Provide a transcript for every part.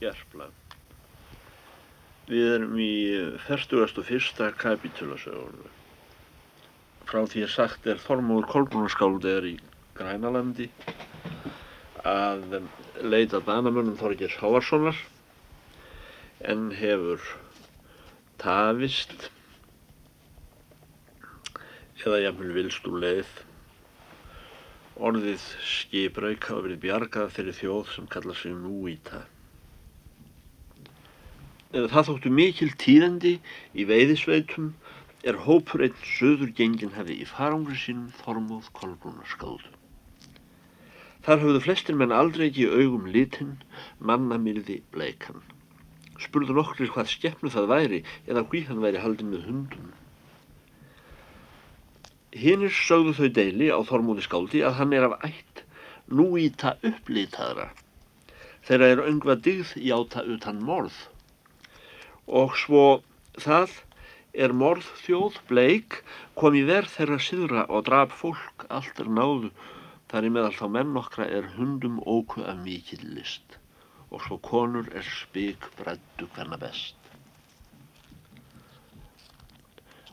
Gerpla. Við erum í 41. kapítulasögunum. Frá því að sagt er Þormóður Kolbrúnarskáld er í Grænalandi að leita danamönnum Þorgers Hávarssonar en hefur tafist eða jafnvel vilst úr leið orðið skiprauk hafa verið bjargað fyrir þjóð sem kalla sig núíta. Það þóttu mikil tíðandi í veiðisveitum er hópur einn söður gengin hefði í farangri sínum Þormóð Kolbrúnarskáld. Þar hafðu flestir menn aldrei ekki í augum litinn, mannamirði bleikan. Spurðu nokkrir hvað skeppnu það væri eða hví hann væri haldin með hundum. Hinnir sögðu þau deili á Þormóði skáldi að hann er af ætt núíta upplitaðra. Þeirra er öngva digð játa utan morð. Og svo það er morð þjóð bleik kom í verð þeirra síðra og draf fólk allt er náðu. Þar í meðal þá menn okkra er hundum óku af mikill list og svo konur er spík brættu hverna best.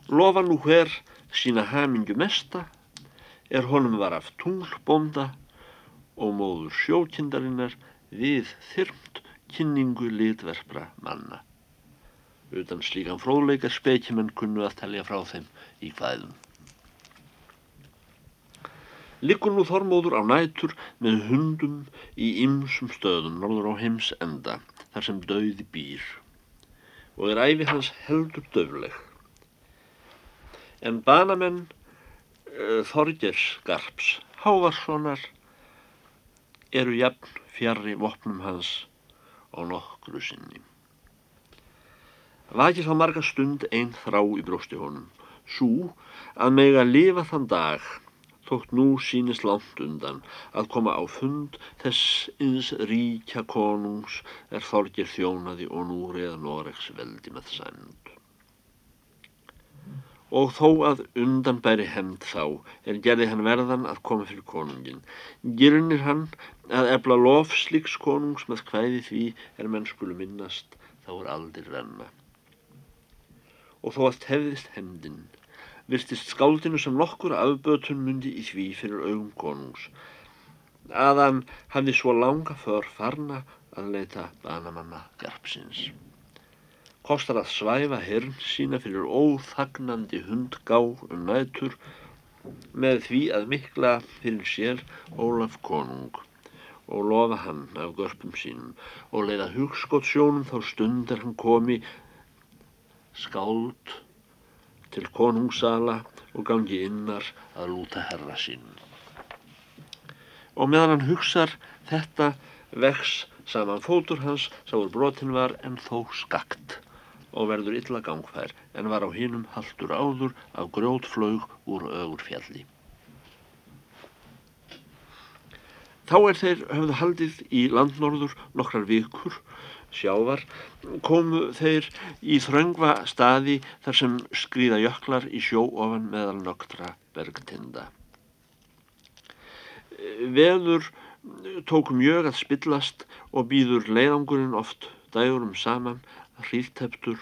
Lofa nú hver sína hamingu mesta er honum var af tunglbónda og móður sjókindarinnar við þyrmt kynningu litverfra manna. Utan slíkan fróðleikar spekimenn kunnu að telja frá þeim í hvaðum. Liggur nú Þormóður á nætur með hundum í ymsum stöðum norður á heims enda þar sem dauði býr og er æfi hans heldur döfleg en banamenn uh, Þorgers Garps Hávarssonar eru jafn fjarrri vopnum hans á nokkru sinni. Vakið þá marga stund einn þrá í brósti honum, svo að mega lifa þann dag þótt nú sínist langt undan að koma á fund þess ins ríkja konungs er Þorger þjónaði og nú reða Noregs veldi með sænd og þó að undan bæri hemd þá er gerði hann verðan að koma fyrir konungin. Girnir hann að ebla lof sliks konungs með hvæði því er menn skulu minnast þá er aldir renna. Og þó að tefðist hemdin, virtist skáldinu sem nokkur afbötun myndi í því fyrir augum konungs, að hann hafði svo langa för farna að leita banamanna garpsins kostar að svæfa hirn sína fyrir óþagnandi hundgá um nætur með því að mikla fyrir sér Ólaf konung og lofa hann af görpum sínum og leiða hugskott sjónum þá stundar hann komi skáld til konungsala og gangi innar að lúta herra sín. Og meðan hann hugsar þetta vex saman fótur hans sáur brotin var en þó skakt og verður illa gangfær en var á hinum haldur áður af grjótflög úr ögur fjalli. Þá er þeir höfðu haldið í landnorður nokkrar vikur sjávar komu þeir í þröngva staði þar sem skrýða jöklar í sjó ofan meðal noktra bergtinda. Veður tók mjög að spillast og býður leiðangurinn oft dægurum saman hríðteptur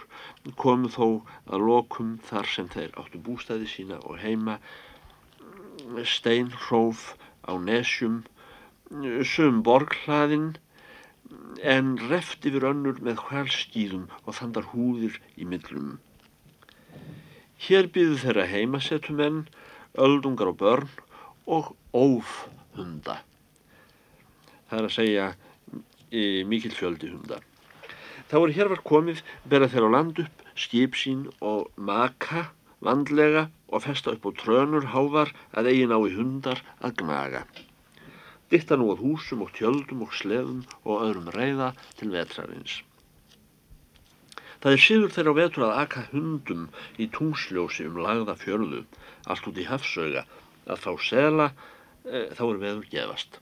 komu þó að lokum þar sem þeir áttu bústæði sína og heima steinhróf á nesjum sum borghlaðin en reft yfir önnur með hvælskýðum og þandar húðir í millum. Hér býðu þeirra heimasetumenn, öldungar og börn og ófhunda. Það er að segja mikil fjöldi hunda. Þá er hér var komið, bera þeir á land upp, skip sín og maka vandlega og festa upp á trönur hávar að eigin á í hundar að gnaga. Ditta nú að húsum og tjöldum og sleðum og öðrum reyða til vetrarins. Það er síður þeirra á vetur að aka hundum í tungsljósi um lagða fjörðu, allt út í hafsauga, að fá sela, e, þá er veður gefast.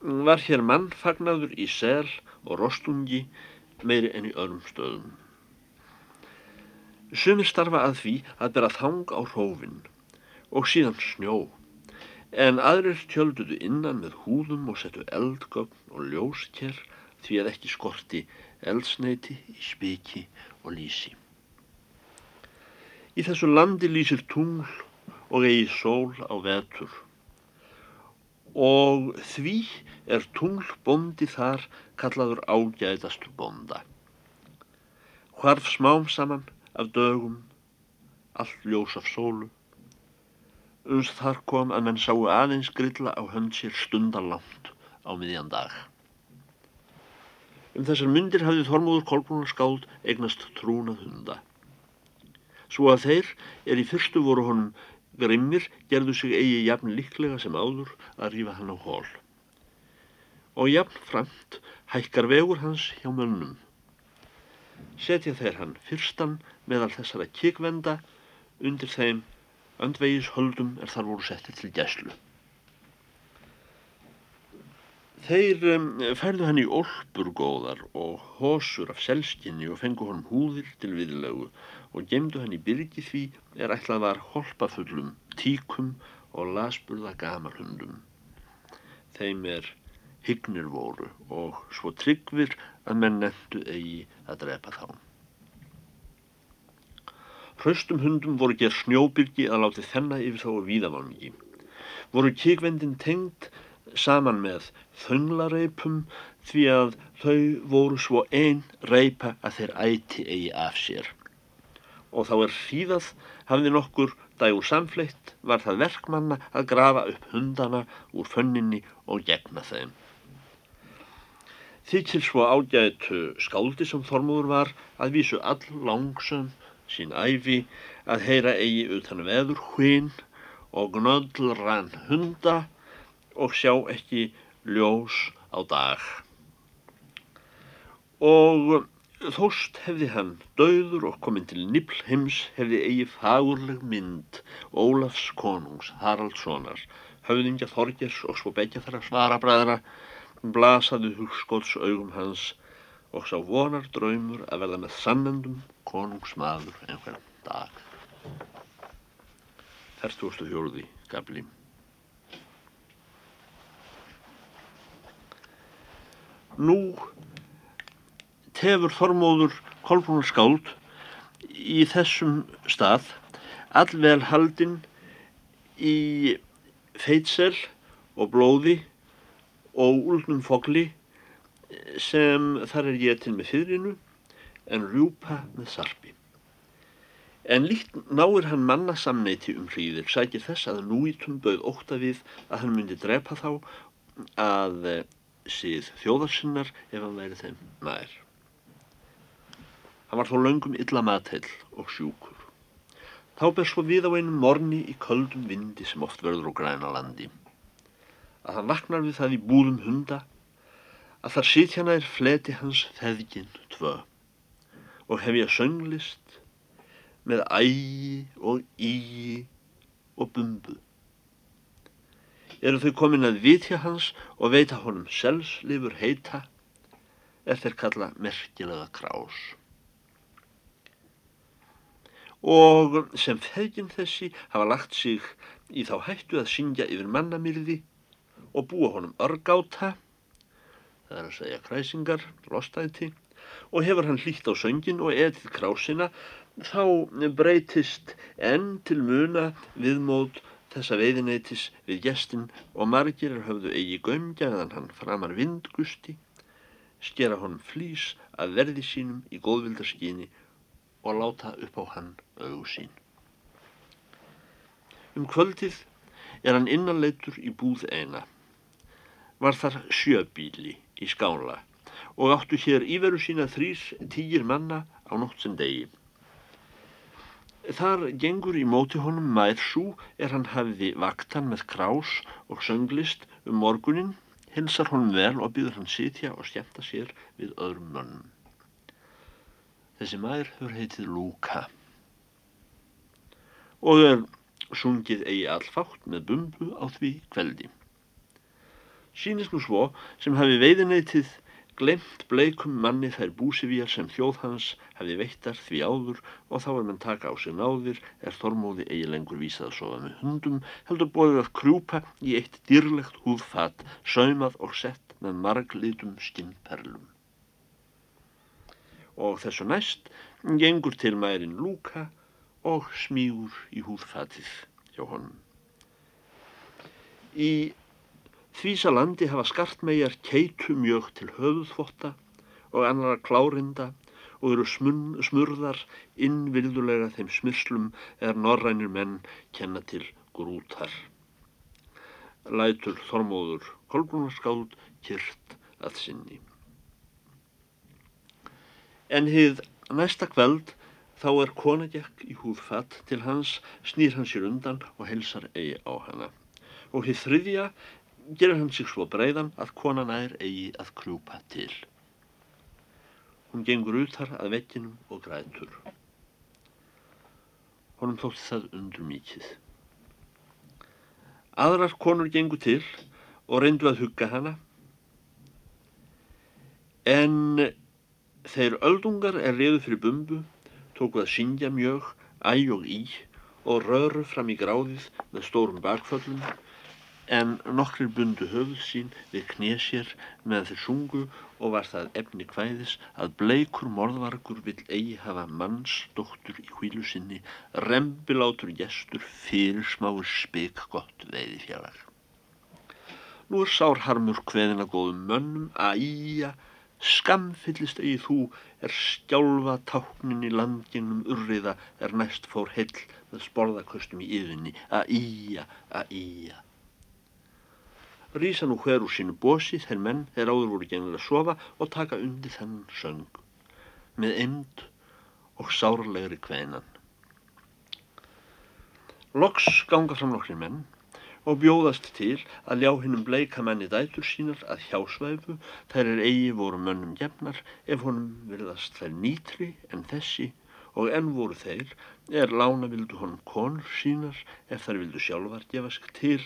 Var hér mannfagnaður í sel og rostungi meiri enn í öðrum stöðum. Sumir starfa að því að bera þang á hrófin og síðan snjó, en aðrir tjölduðu innan með húðum og settu eldgögn og ljósker því að ekki skorti eldsneiti í spiki og lísi. Í þessu landi lýsir tungl og eigi sól á vetur og því er tunglbondi þar kallaður ágæðastur bonda. Hvarf smám saman af dögum, allt ljós af sólu. Uns þar kom að menn sáu aðeins grilla á hönd sér stundarlangt á miðjan dag. Um þessar myndir hafði Þormóður Kolbrunar skáld eignast trúnað hunda. Svo að þeir er í fyrstu voru honum grimmir gerðu sig eigi jafn líklega sem áður að rífa hann á hól. Og jafn framt hækkar vegur hans hjá mönnum. Setja þeir hann fyrstan meðal þessara kikvenda undir þeim öndvegis höldum er þar voru settið til gæslu. Þeir um, færðu hann í olpur góðar og hósur af selskinni og fengu honum húðir til viðlegu og gemdu hann í byrgi því er ætlað var holpafullum, tíkum og lasburða gamalhundum. Þeim er hyggnir voru og svo tryggvir að menn nefndu eigi að drepa þá. Hraustum hundum voru gerð snjóbyrgi að láti þennan yfir þá víðavangi. Voru kíkvendin tengd saman með þönglareipum því að þau voru svo einn reipa að þeir æti eigi af sér. Og þá er síðað hafði nokkur dagur samfleitt var það verkmanna að grafa upp hundana úr fönninni og gegna þeim. Þykir svo ágætu skáldi sem Þormúður var að vísu all langsum sín æfi að heyra eigi utan veður hvinn og gnöldrann hunda og sjá ekki ljós á dag. Og þóst hefði hann döður og kominn til Nibelheims hefði eigi fagurleg mynd Ólafs konungs Haraldssonar, höfðingja Þorgers og svo begja þar að svara bræðra, blasaði hugskóts augum hans og sá vonar draumur að verða með sannendum konungsmaður einhvern dag. Þerstuðustu hjóruði, Gabli. Nú tefur Þormóður Kolbrunar skáld í þessum stað allvel haldinn í feitsel og blóði og úlnum fogli sem þar er ég til með fyrinu en rjúpa með sarpi. En líkt náir hann manna samneiti um hríðir, sækir þess að núítum bauð óta við að hann myndi drepa þá að síð þjóðarsinnar ef hann væri þeim nær. Hann var þó löngum illa matheill og sjúkur. Þá ber svo við á einum morni í köldum vindi sem oft verður á græna landi. Að hann vaknar við það í búðum hunda að þar sitjana er fleti hans feðginn tvö og hef ég sönglist með ægi og ígi og bumbu eru þau komin að vitja hans og veita honum selslifur heita er þeir kalla merkilega krás. Og sem feðgin þessi hafa lagt sig í þá hættu að syngja yfir mannamirði og búa honum örgáta, það er að segja kræsingar, lostæti, og hefur hann hlýtt á söngin og etið krásina, þá breytist enn til muna viðmót þessa veiðinætis við gestin og margir höfðu eigi gömgjaðan hann framar vindgusti, skera honum flýs að verði sínum í góðvildarskyni og láta upp á hann auðu sín. Um kvöldið er hann innanleitur í búð eina. Var þar sjöbíli í skála og áttu hér íveru sína þrýr tígir manna á nótt sem degi. Þar gengur í móti honum mær svo er hann hafiði vaktan með krás og sönglist um morgunin, hilsar honum vel og býður hann sitja og skemmta sér við öðrum mönnum. Þessi mær hefur heitið Lúka og er sungið eigi allfátt með bumbu á því kveldi. Sýnist nú svo sem hafi veiðineytið glemt bleikum manni þær búsivíjar sem þjóð hans hefði veittar því áður og þá er mann taka á sig náðir er þormóði eigi lengur vísað að sofa með hundum heldur bóðið að krjúpa í eitt dýrlegt húðfat saumað og sett með marglitum skinnperlum. Og þessu næst gengur til mærin lúka og smígur í húðfatið hjá honum. Í Þvísa landi hafa skartmegjar keitu mjög til höfuðþvotta og annara klárinda og eru smurðar innvildulega þeim smyrslum eða norrænir menn kenna til grútar. Lætur þormóður kolbrunarskáld kyrt að sinni. En hið næsta kveld þá er konagekk í húðfatt til hans, snýr hans sér undan og helsar eigi á hana. Og hið þriðja gerir hann sig svo breiðan að konan ær eigi að krjúpa til. Hún gengur út þar að vegginum og grætur. Honum þótti það undur mikið. Aðrar konur gengur til og reyndu að hugga hana en þeir öldungar er reyðu fyrir bumbu tóku að syngja mjög, æg og í og röru fram í gráðið með stórum bakföllum en nokkrir bundu höfuð sín við knésér með þeir sungu og var það efni kvæðis að bleikur morðvargur vill eigi hafa mannsdóttur í hvílu sinni, rembilátur gestur fyrir smáur spik gott veiði fjallar. Nú er sárharmur hveðina góðum mönnum að íja, skamfyllist eigi þú er skjálfa táknin í landinum urriða er næst fór heil með sporðaköstum í yðinni að íja, að íja rýsa nú hver úr sínu bósi þeir menn þeir áður voru genið að sofa og taka undir þennan söng með eimd og sárlegri kveinan. Loks ganga fram nokkri menn og bjóðast til að ljá hinnum bleika menni dætur sínar að hjásvæfu þær er eigi voru mönnum gefnar ef honum virðast þær nýtri en þessi og enn voru þeir er lána vildu honum konur sínar ef þær vildu sjálfar gefast til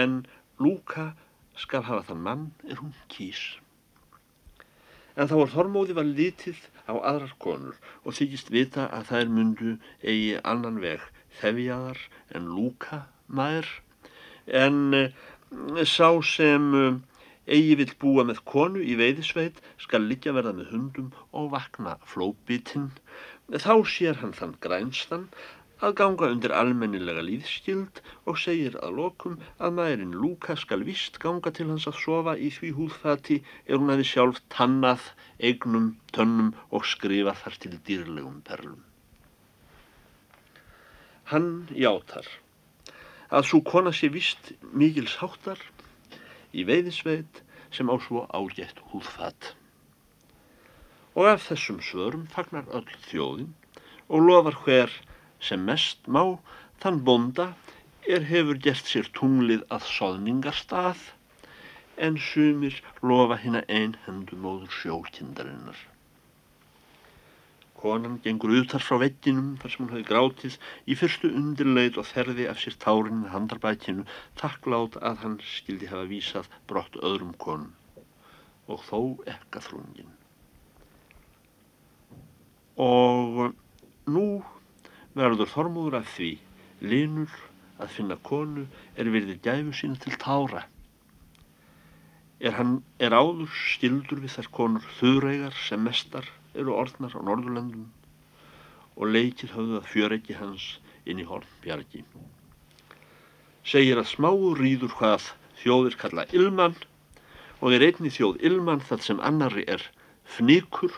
en Lúka skal hafa þann mann er hún kýs. En þá er Þormóði var litið á aðrar konur og þykist vita að þær mundu eigi annan veg þefjaðar en Lúka maður en eh, sá sem eh, eigi vill búa með konu í veiðisveit skal liggja verða með hundum og vakna flóbitinn. Þá sér hann þann grænstan að ganga undir almennilega líðskild og segir að lokum að maðurinn Lúka skal vist ganga til hans að sofa í því húðfati er hún aðeins sjálf tannað, eignum, tönnum og skrifa þar til dýrlegum perlum. Hann játar að svo kona sé vist mikils háttar í veiðisveit sem á svo ágætt húðfat. Og af þessum svörum fagnar öll þjóðin og lofar hver sem mest má þann bonda er hefur gert sér tunglið að soðningarstað en sumir lofa hérna einhendu móður sjókindarinnar. Konan gengur utar frá vegginum þar sem hún hafi grátið í fyrstu undirleit og þerði af sér tárin með handarbækinu takklátt að hann skildi hafa vísað brott öðrum konum og þó ekka þrungin. Og nú verður þormúður af því linur að finna konu er virðið gæfu sína til tára. Er hann er áður stildur við þær konur þurreigar sem mestar eru orðnar á Norðurlandum og leikið höfðu að fjöreggi hans inn í Hornbjargi. Segir að smáu rýður hvað þjóðir kalla Ilman og er einni þjóð Ilman þar sem annari er fnikur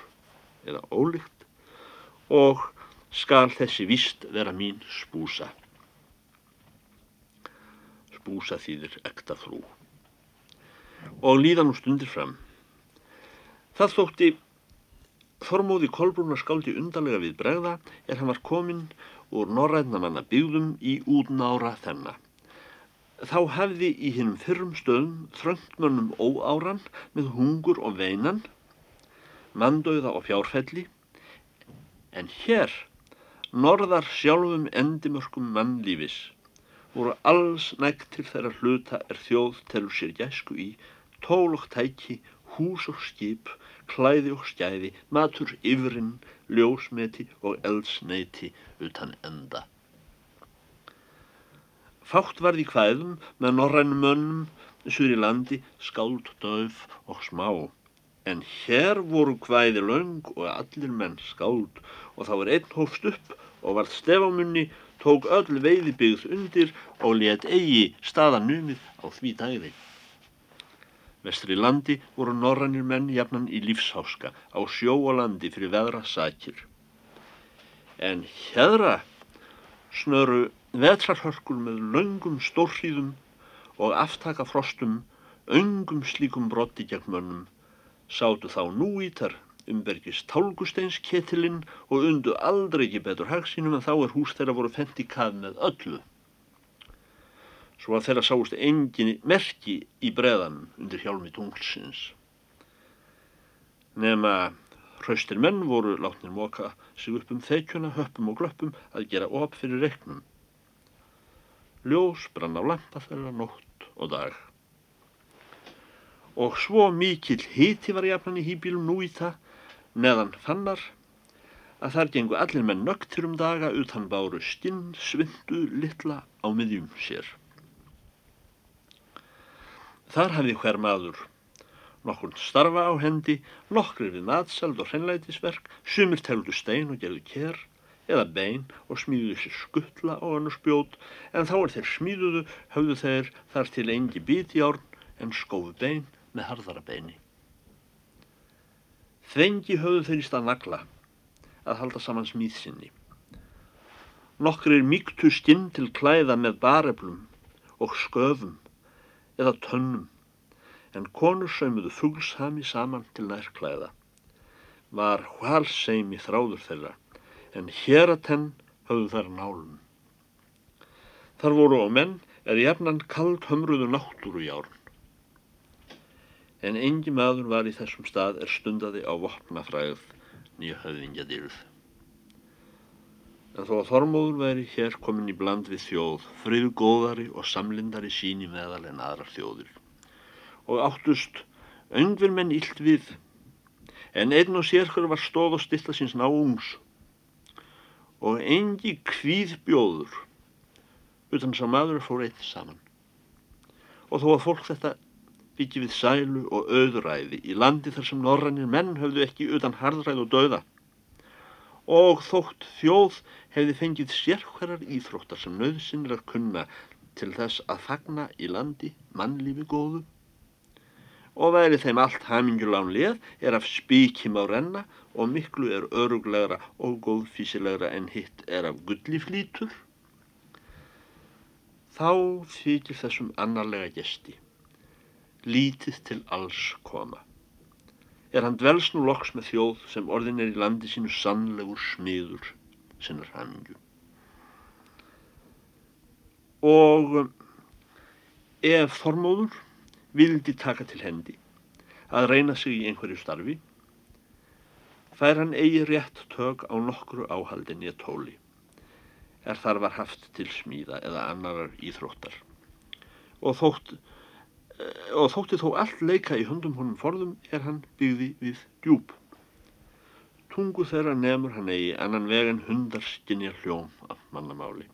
eða ólíkt og skal þessi vist vera mín spúsa. Spúsa þýðir ekta frú. Og líða nú stundir fram. Það þótti Þormóði Kolbrúnar skáldi undarlega við bregða er hann var kominn úr norræðnamanna byggðum í útnára þenna. Þá hefði í hinnum fyrrum stöðum þröngtmönnum óáran með hungur og veinan, mandauða og fjárfelli, en hér norðar sjálfum endimörkum mannlífis voru alls nægt til þeirra hluta er þjóð telur sér gæsku í tólokk tæki, hús og skip, klæði og skæði, matur yfirinn, ljósmeti og eldsneiti utan enda. Fátt varði hvaðum með norrænum mönnum, sur í landi, skáld, döf og smá. En hér voru hvæði laung og allir menn skáld og þá er einn hófst upp og varð stefamunni, tók öll veiði byggð undir og let eigi staðanumið á því dæði. Vestri landi voru norrannir menn jafnan í lífsháska á sjó og landi fyrir veðra sakir. En hérra snöru vetrarhörkul með laungum stórhýðum og aftaka frostum, öngum slíkum brotti gegn mönnum, sátu þá núítar umbergist tálgusteinsketilinn og undu aldrei ekki betur hagsínum en þá er hús þeirra voru fendt í kað með öllu svo að þeirra sáist engin merki í breðan undir hjálmi tunglsins. Nefna hraustir menn voru látnir móka sig upp um þeikjuna, höppum og glöppum að gera op fyrir reknum. Ljós brann á lampa þeirra nótt og dag. Og svo mikill hiti var jafnan í hýbílum nú í það, neðan fannar, að þar gengu allir menn nögtir um daga utan báru stinn, svindu, litla á miðjum sér. Þar hafði hver maður nokkur starfa á hendi, nokkrir við natseld og hreinlætisverk, sumir teldu stein og gerðu kér eða bein og smíðuðu sér skuttla og annars bjót, en þá er þeir smíðuðu, höfðu þeir þar til engi bíti árn en skóðu bein með harðara beini. Þengi höfðu þeir í stað nagla að halda saman smíðsynni. Nokkrir mýktu skinn til klæða með bareflum og sköfum eða tönnum, en konur saumuðu fuglshami saman til nærklæða. Var hvalseimi þráður þeirra, en hér að tenn höfðu þær nálun. Þar voru á menn eða jafnan kald hömruðu náttúru í árun. En engi maður var í þessum stað er stundaði á vopnafræð nýja höfðingjadýrð. En þó að Þormóður væri hér komin í bland við þjóð, friðu góðari og samlindari síni meðal en aðrar þjóðir. Og áttust öngvir menn illt við, en einn og sérkur var stóð og stilla síns náungs. Og engi kvíð bjóður, utan sá maður fór eitt saman. Og þó að fólk þetta byggi við sælu og auðræði í landi þar sem norrannir menn höfðu ekki utan hardræð og dauða. Og þótt þjóð hefði fengið sérhverjar íþróttar sem nöðsynir að kunna til þess að fagna í landi mannlífi góðu. Og væri þeim allt hamingjulán lið er af spíkim á renna og miklu er öruglegra og góðfísilegra en hitt er af gulliflítur þá þykir þessum annarlega gesti lítið til alls koma er hann dvels nú loks með þjóð sem orðin er í landi sínu sannlegur smiður sinnar hamingju. Og um, ef Þormóður vildi taka til hendi að reyna sig í einhverju starfi, fær hann eigi rétt tök á nokkru áhaldin í að tóli, er þar var haft til smíða eða annarar íþróttar. Og þótt og þótti þó allt leika í höndum honum forðum er hann byggði við djúb. Tungu þeirra nefnur hann eigi annan veginn hundarskinja hljóm af mannamáli.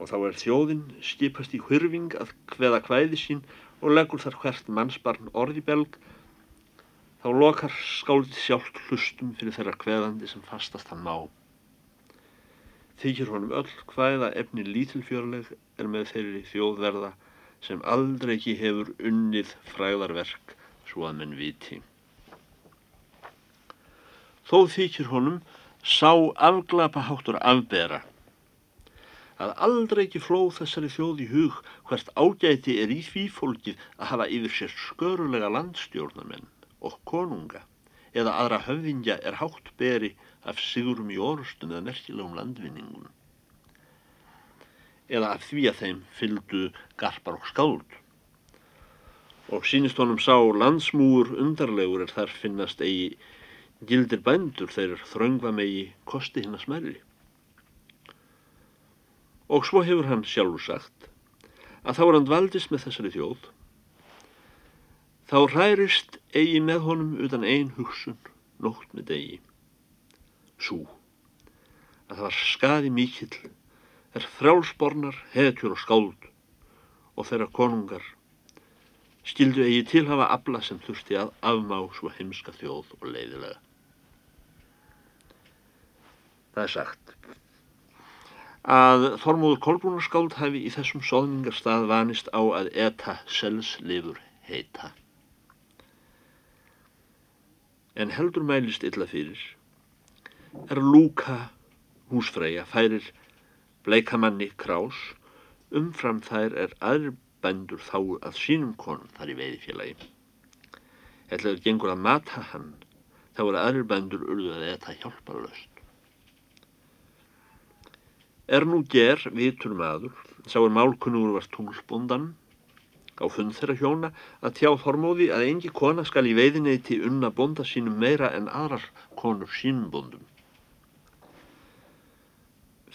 Og þá er þjóðin skipast í hvirfing að hveða hvæði sín og leggur þar hvert mannsbarn orði belg, þá lokar skáldið sjálft hlustum fyrir þeirra hveðandi sem fastast hann má. Þykir honum öll hvæða efni lítilfjörleg er með þeirri þjóðverða sem aldrei ekki hefur unnið fræðarverk svo að menn viti. Þó þykir honum sá afglapa háttur afbera að aldrei ekki flóð þessari þjóð í hug hvert ágæti er í því fólkið að hafa yfir sér skörulega landstjórnamenn og konunga eða aðra höfðingja er hátt beri af sigurum í orustum eða merkilegum landvinningum eða af því að þeim fyldu garpar og skáld. Og sínist honum sá landsmúur undarlegur er þar finnast eigi gildir bændur þeir þröngva megi kosti hinn að smæri. Og svo hefur hann sjálfur sagt að þá er hann dvaldist með þessari þjóð Þá hærist eigi með honum utan ein hugsun, nótt með degi. Sú, að það var skaði mikill, er frjálsbornar, hetjur og skáld og þeirra konungar skildu eigi tilhafa abla sem þurfti að afmá svo heimska þjóð og leiðilega. Það er sagt að Þormóður Kolbrúnarskáld hafi í þessum sóðningarstað vanist á að eta selslifur heita. En heldur mælist illa fyrir er Lúka húsfreyja færir bleikamanni krás umfram þær er aðri bændur þáu að sínum konum þar í veiðfélagi. Ætlaður gengur að mata hann þá er aðri bændur urðu að eta hjálparlöst. Er nú ger, vitur maður, sá er málkunnugur var tunglsbundan á fund þeirra hjóna að tjá þormóði að engi kona skal í veiðineyti unna bonda sínum meira en aðrar konur sínum bondum.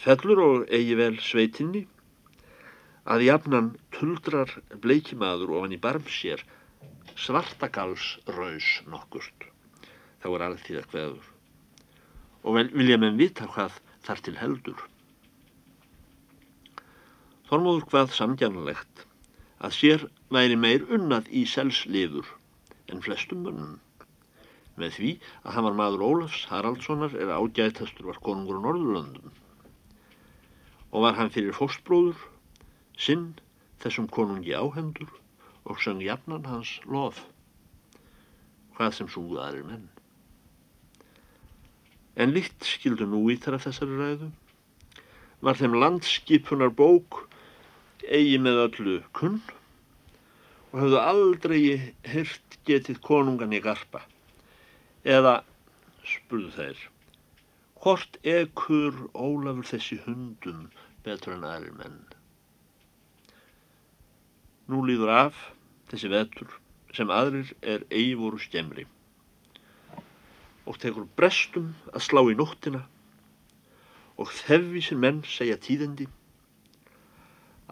Fellur og eigi vel sveitinni að jafnan tuldrar bleikimaður ofan í barm sér svartagals-raus nokkurt. Þá er alþýða hverður. Og vilja menn vita hvað þar til heldur. Þormóður hvað samgjarnalegt að sér væri meir unnað í selslifur en flestum mönnum. Með því að hann var maður Ólafs Haraldssonar er ágæðtastur var konungur á Norðurlöndum og var hann fyrir fóstbróður sinn þessum konungi áhendur og söng jafnan hans lof hvað sem súðaðir menn. En líkt skildu nú í þar af þessari ræðu var þeim landskipunar bók eigi með öllu kunn og höfðu aldrei hirt getið konungan í garpa eða spurðu þeir hvort ekkur Ólafur þessi hundum betur en aðri menn nú líður af þessi vetur sem aðrir er eigi voru skemri og tekur brestum að slá í nóttina og þefvísir menn segja tíðendi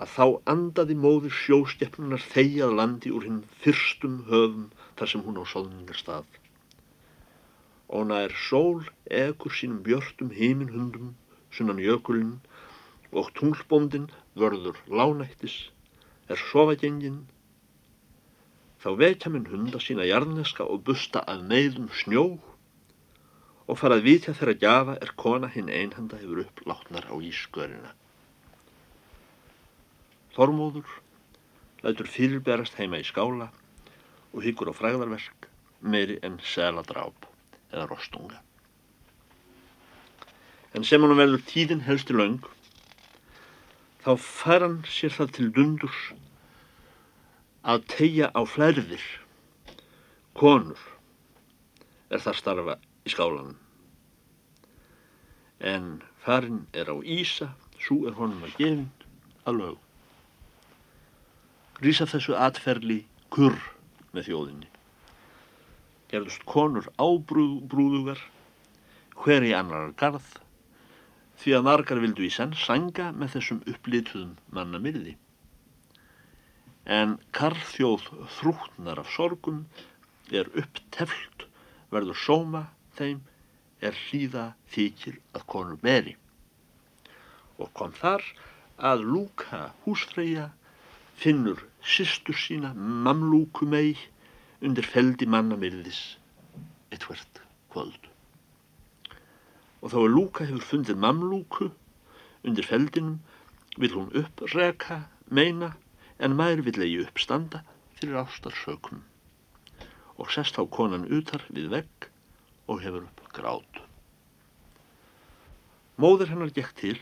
að þá andaði móður sjóstjefnunar þegjað landi úr hinn fyrstum höfum þar sem hún á sóðningar stað. Og nær sól egur sínum björtum heiminhundum sunnan jökulinn og tunglbóndin vörður lánættis er sofagengin þá vekja minn hunda sína jarneska og busta að neyðum snjó og farað vitja þeirra gjafa er kona hinn einhanda hefur upp látnar á ískörina. Þormóður lætur fyrirberast heima í skála og hyggur á fræðarverk meiri en seladráp eða rostunga. En sem hann verður tíðin helsti laung, þá fær hann sér það til dundurs að tegja á flærðir, konur, er það starfa í skálanum. En farin er á Ísa, svo er honum að gefin að lög rýsa þessu atferli kurr með þjóðinni. Gerðust konur ábrúðugar, hver í annar garð, því að margar vildu í senn sanga með þessum upplituðum mannamirði. En karþjóð þrútnar af sorgum er uppteflt, verður sóma þeim, er hlýða þykir að konur beri. Og kom þar að lúka húsfreyja finnur sýstur sína mamlúku mei undir feldi mannamirðis eitt hvert kvöld. Og þá að Lúka hefur fundið mamlúku undir feldinum vil hún uppreka meina en maður vil eigi uppstanda fyrir ástarsökun og sest á konan utar við vegg og hefur upp grátt. Móður hennar gekk til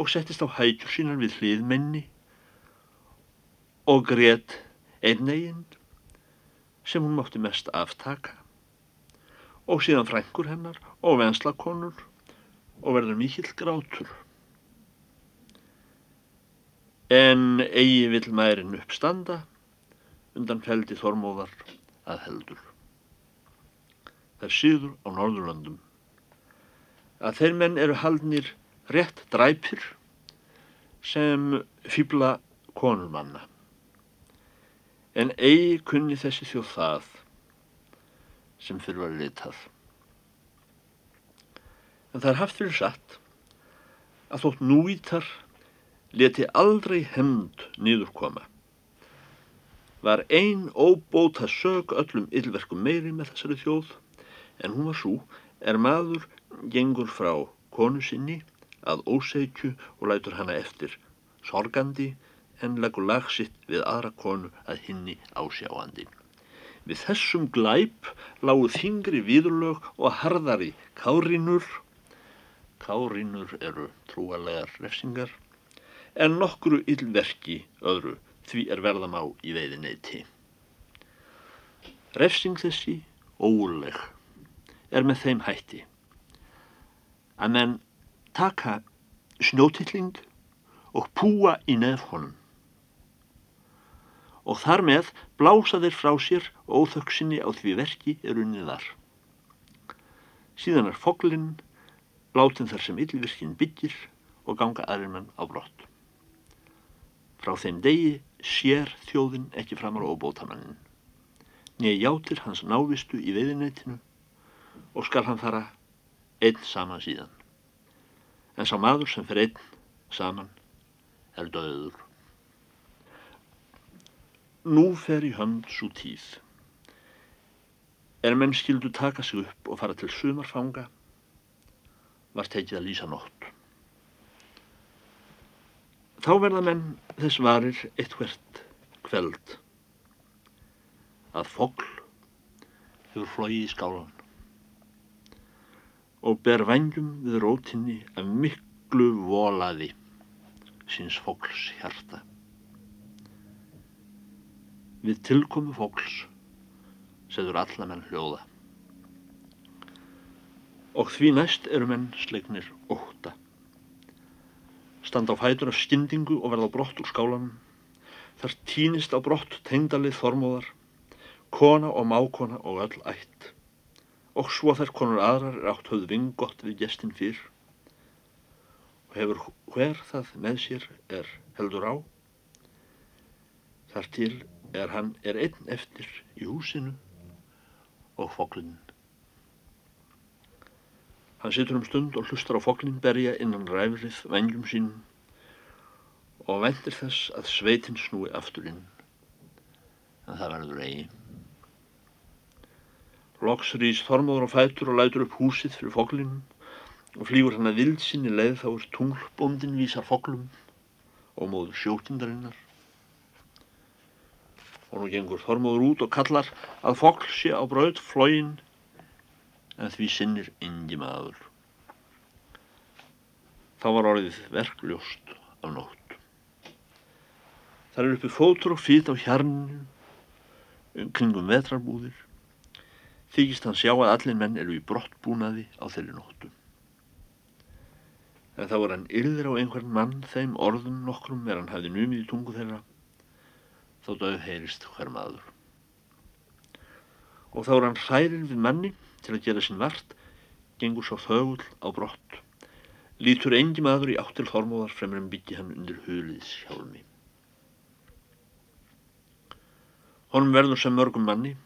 og settist á hætjur sínar við hliðmenni og grét einneginn sem hún mátti mest aftaka og síðan frængur hennar og venslakonur og verður mikill grátur. En eigi vil mærin uppstanda undan feldi þormóðar að heldur. Það síður á Norðurlandum að þeir menn eru haldnir rétt dræpir sem fýbla konurmanna en eigi kunni þessi þjóð það sem fyrir var litað. En það er haft fyrir satt að þótt núítar leti aldrei hemd nýður koma. Var ein óbóta sög öllum yllverkum meiri með þessari þjóð en hún var svo er maður gengur frá konu sinni að óseikju og lætur hana eftir sorgandi en leggur lagsitt við aðra konu að hinni ásjáandi. Við þessum glæp lágu þingri viðurlög og harðari kárínur, kárínur eru trúalegar refsingar, en nokkru yllverki öðru því er verðam á í veiðineyti. Refsing þessi, óuleg, er með þeim hætti að menn taka snjótilling og púa í nefn honum og þar með blása þeir frá sér óþöksinni á því verki er unnið þar. Síðan er foglinn, látin þar sem yllvirkinn byggir og ganga aðrir menn á brott. Frá þeim degi sér þjóðin ekki framar óbótamannin. Nýja játir hans návistu í veiðinætinu og skal hann fara einn saman síðan. En sá maður sem fer einn saman er döður. Nú fer í hönd svo tíð. Er menn skildu taka sig upp og fara til sumarfanga, var tekið að lýsa nótt. Þá verða menn þess varir eitt hvert kveld að fogl hefur flóið í skálan og ber vangjum við rótinni af miklu volaði síns fogls hjarta við tilkomu fólks seður alla menn hljóða. Og því næst eru menn sleiknir óta. Standa á fætur af skyndingu og verða á brott úr skálanum. Þar týnist á brott tengdalið þormóðar, kona og mákona og öll ætt. Og svo þær konur aðrar er átt höfð vingott við gestin fyrr. Og hefur hver það með sér er heldur á. Þar til er hann er einn eftir í húsinu og foklinn. Hann situr um stund og hlustar á foklinn berja innan ræfrið vengjum sínum og vendir þess að sveitin snúi aftur inn. En það verður eigi. Loks rýst Þormóður á fætur og lætur upp húsið fyrir foklinn og flýgur hann að vild sinni leið þá er tunglbóndin vísar foklum og móður sjótindarinnar og nú gengur Þormóður út og kallar að fokl sé á braut flógin en því sinnir yngi maður. Þá var orðið verkljóst af nótt. Það er uppi fótur og fýt á hjarninu um kringum vetrarbúðir. Þykist hann sjá að allir menn eru í brottbúnaði á þeirri nóttu. En þá er hann yrðir á einhvern mann þeim orðum nokkrum er hann hafði numið í tungu þeirra þó döð heyrist hver maður. Og þá er hann hrærin við manni til að gera sinn vart, gengur svo þögull á brott. Lítur engi maður í áttil þormóðar fremur en byggji hann undir huliðs hjálmi. Honum verður sem mörgum manni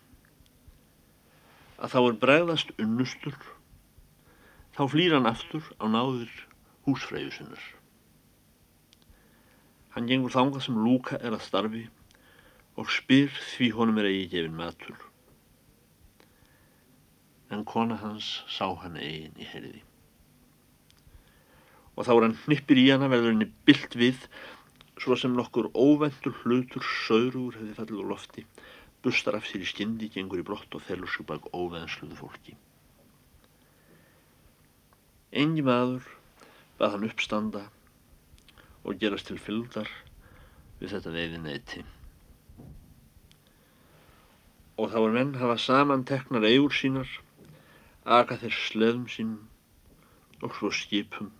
að þá er bregðast unnustur, þá flýr hann aftur á náður húsfreyjusinnar. Hann gengur þangað sem Lúka er að starfi og spyr því honum er eigi gefin matur. En kona hans sá hann eigin í herði. Og þá er hann hnippir í hana verður henni byllt við svo sem nokkur óvendur hlutur söðrúr hefði fallið á lofti bustar af sér í skyndi, gengur í brott og felur sig bak óveðansluðu fólki. Engi maður bað hann uppstanda og gerast til fylgdar við þetta veiði neyti og þá er menn hafa saman teknar eigur sínar, aga þeir sleðum sínum og svo skipum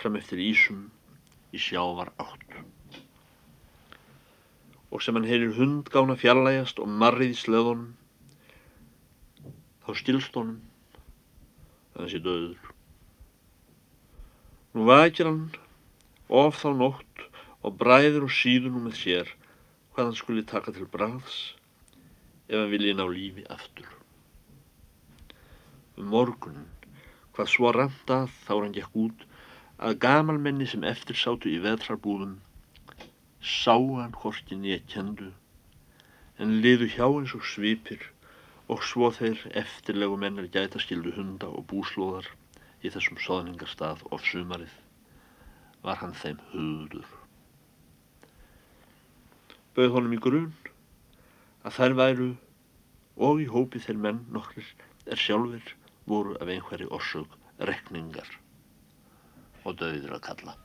fram eftir ísum í sjávar átt. Og sem hann heyrir hund gána fjarlægast og marrið í sleðunum, þá stilst honum að þessi döður. Nú vakir hann of þá nótt og bræður og síður nú með sér hvað hann skuli taka til bræðs ef hann vilji ná lífi aftur. Um morgunin, hvað svo randað þá hann gekk út að gamalmenni sem eftir sátu í vetrarbúðum sá hann horkin ég kendu en liðu hjá eins og svipir og svo þeir eftirlegu mennar gæta skildu hunda og búslóðar í þessum soðningarstað of sumarið var hann þeim hudur. Bauð honum í grun að þær væru og í hópi þeir menn nokkrir er sjálfur voru af einhverju orsug rekningar og döðir að kalla.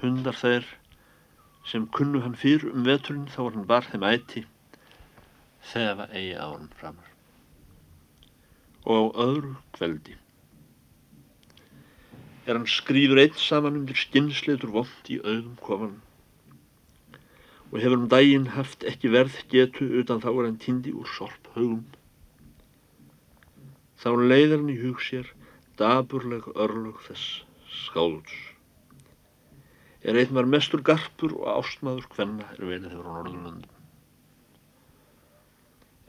Hundar þeir sem kunnu hann fyrr um veturinn þá var hann var þeim æti þefa eigi á hann framar og á öðru kveldi er hann skrýður eitt saman undir skinnsleitur vond í auðum kofan og hefur um daginn haft ekki verð getu utan þá er hann tindi úr sorp haugum þá leiðir hann í hug sér daburleg örlög þess skáðs er einn var mestur garpur og ástmaður hvenna er velið hefur á Norðurlundum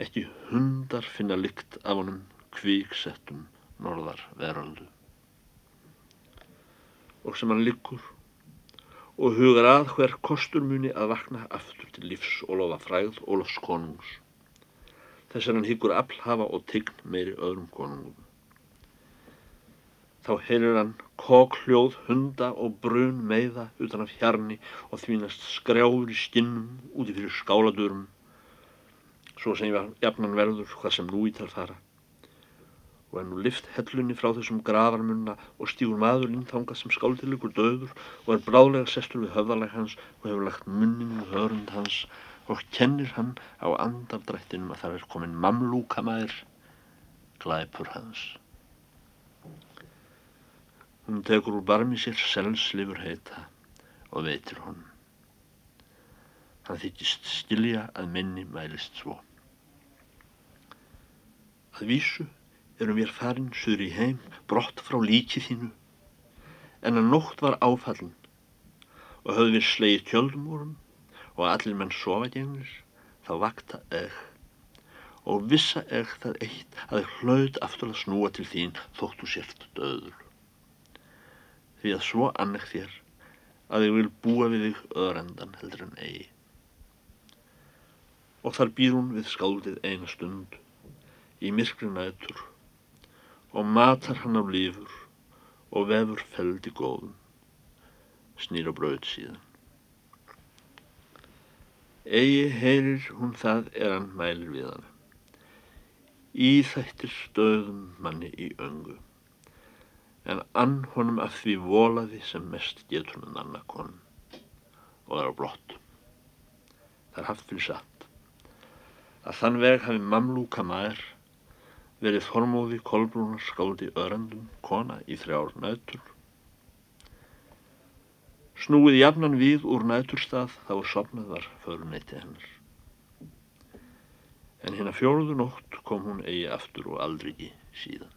ekki hundar finna lykt af honum kvíksettum norðar veraldu. Og sem hann liggur og hugar að hver kostur muni að vakna aftur til lífs og lofa fræð og lofs konungs. Þess að hann hyggur afl hafa og tign meiri öðrum konungum. Þá heyrir hann kokhljóð hunda og brun meiða utan af hjarni og þvínast skrjáður í skinnum úti fyrir skáladurum svo sem jafnan verður hvað sem nú í tal fara og er nú lift hellunni frá þessum gravarmunna og stígur maðurinn þangað sem skáldilegur döður og er bráðlega sestur við höfðaleg hans og hefur lagt munnin við hörund hans og kennir hann á andardrættinum að það er komin mamlúkamæður glæpur hans. Hún tekur úr barmi sér selslifur heita og veitir honum. Hann þykist stilja að minni mælist svo. Að vísu erum við farin suður í heim brott frá líki þínu. En að nótt var áfallin og höfðu við slegið tjöldumúrum og allir menn sofa gengir þá vakta egg og vissa egg það eitt að þau hlaut aftur að snúa til þín þóttu sért döður því að svo anneg þér að þau vil búa við þig öðrendan heldur en eigi. Og þar býr hún við skáldið eina stund í myrkri nætur og matar hann á lífur og vefur feldi góðum, snýr á brauð síðan. Egi heyrir hún það er hann mælir við hana. Í þættir stöðum manni í öngu, en ann honum af því volaði sem mest getur hann annar konum og er á blott. Það er haft fyrir satt að þann veg hafi mamlúka maður verið Þormóði Kolbrúnar skáldi örendum kona í þrjár nætur. Snúið jafnan við úr næturstað þá sopnað var föruneyti hennar. En hérna fjóruðu nótt kom hún eigi aftur og aldrei síðan.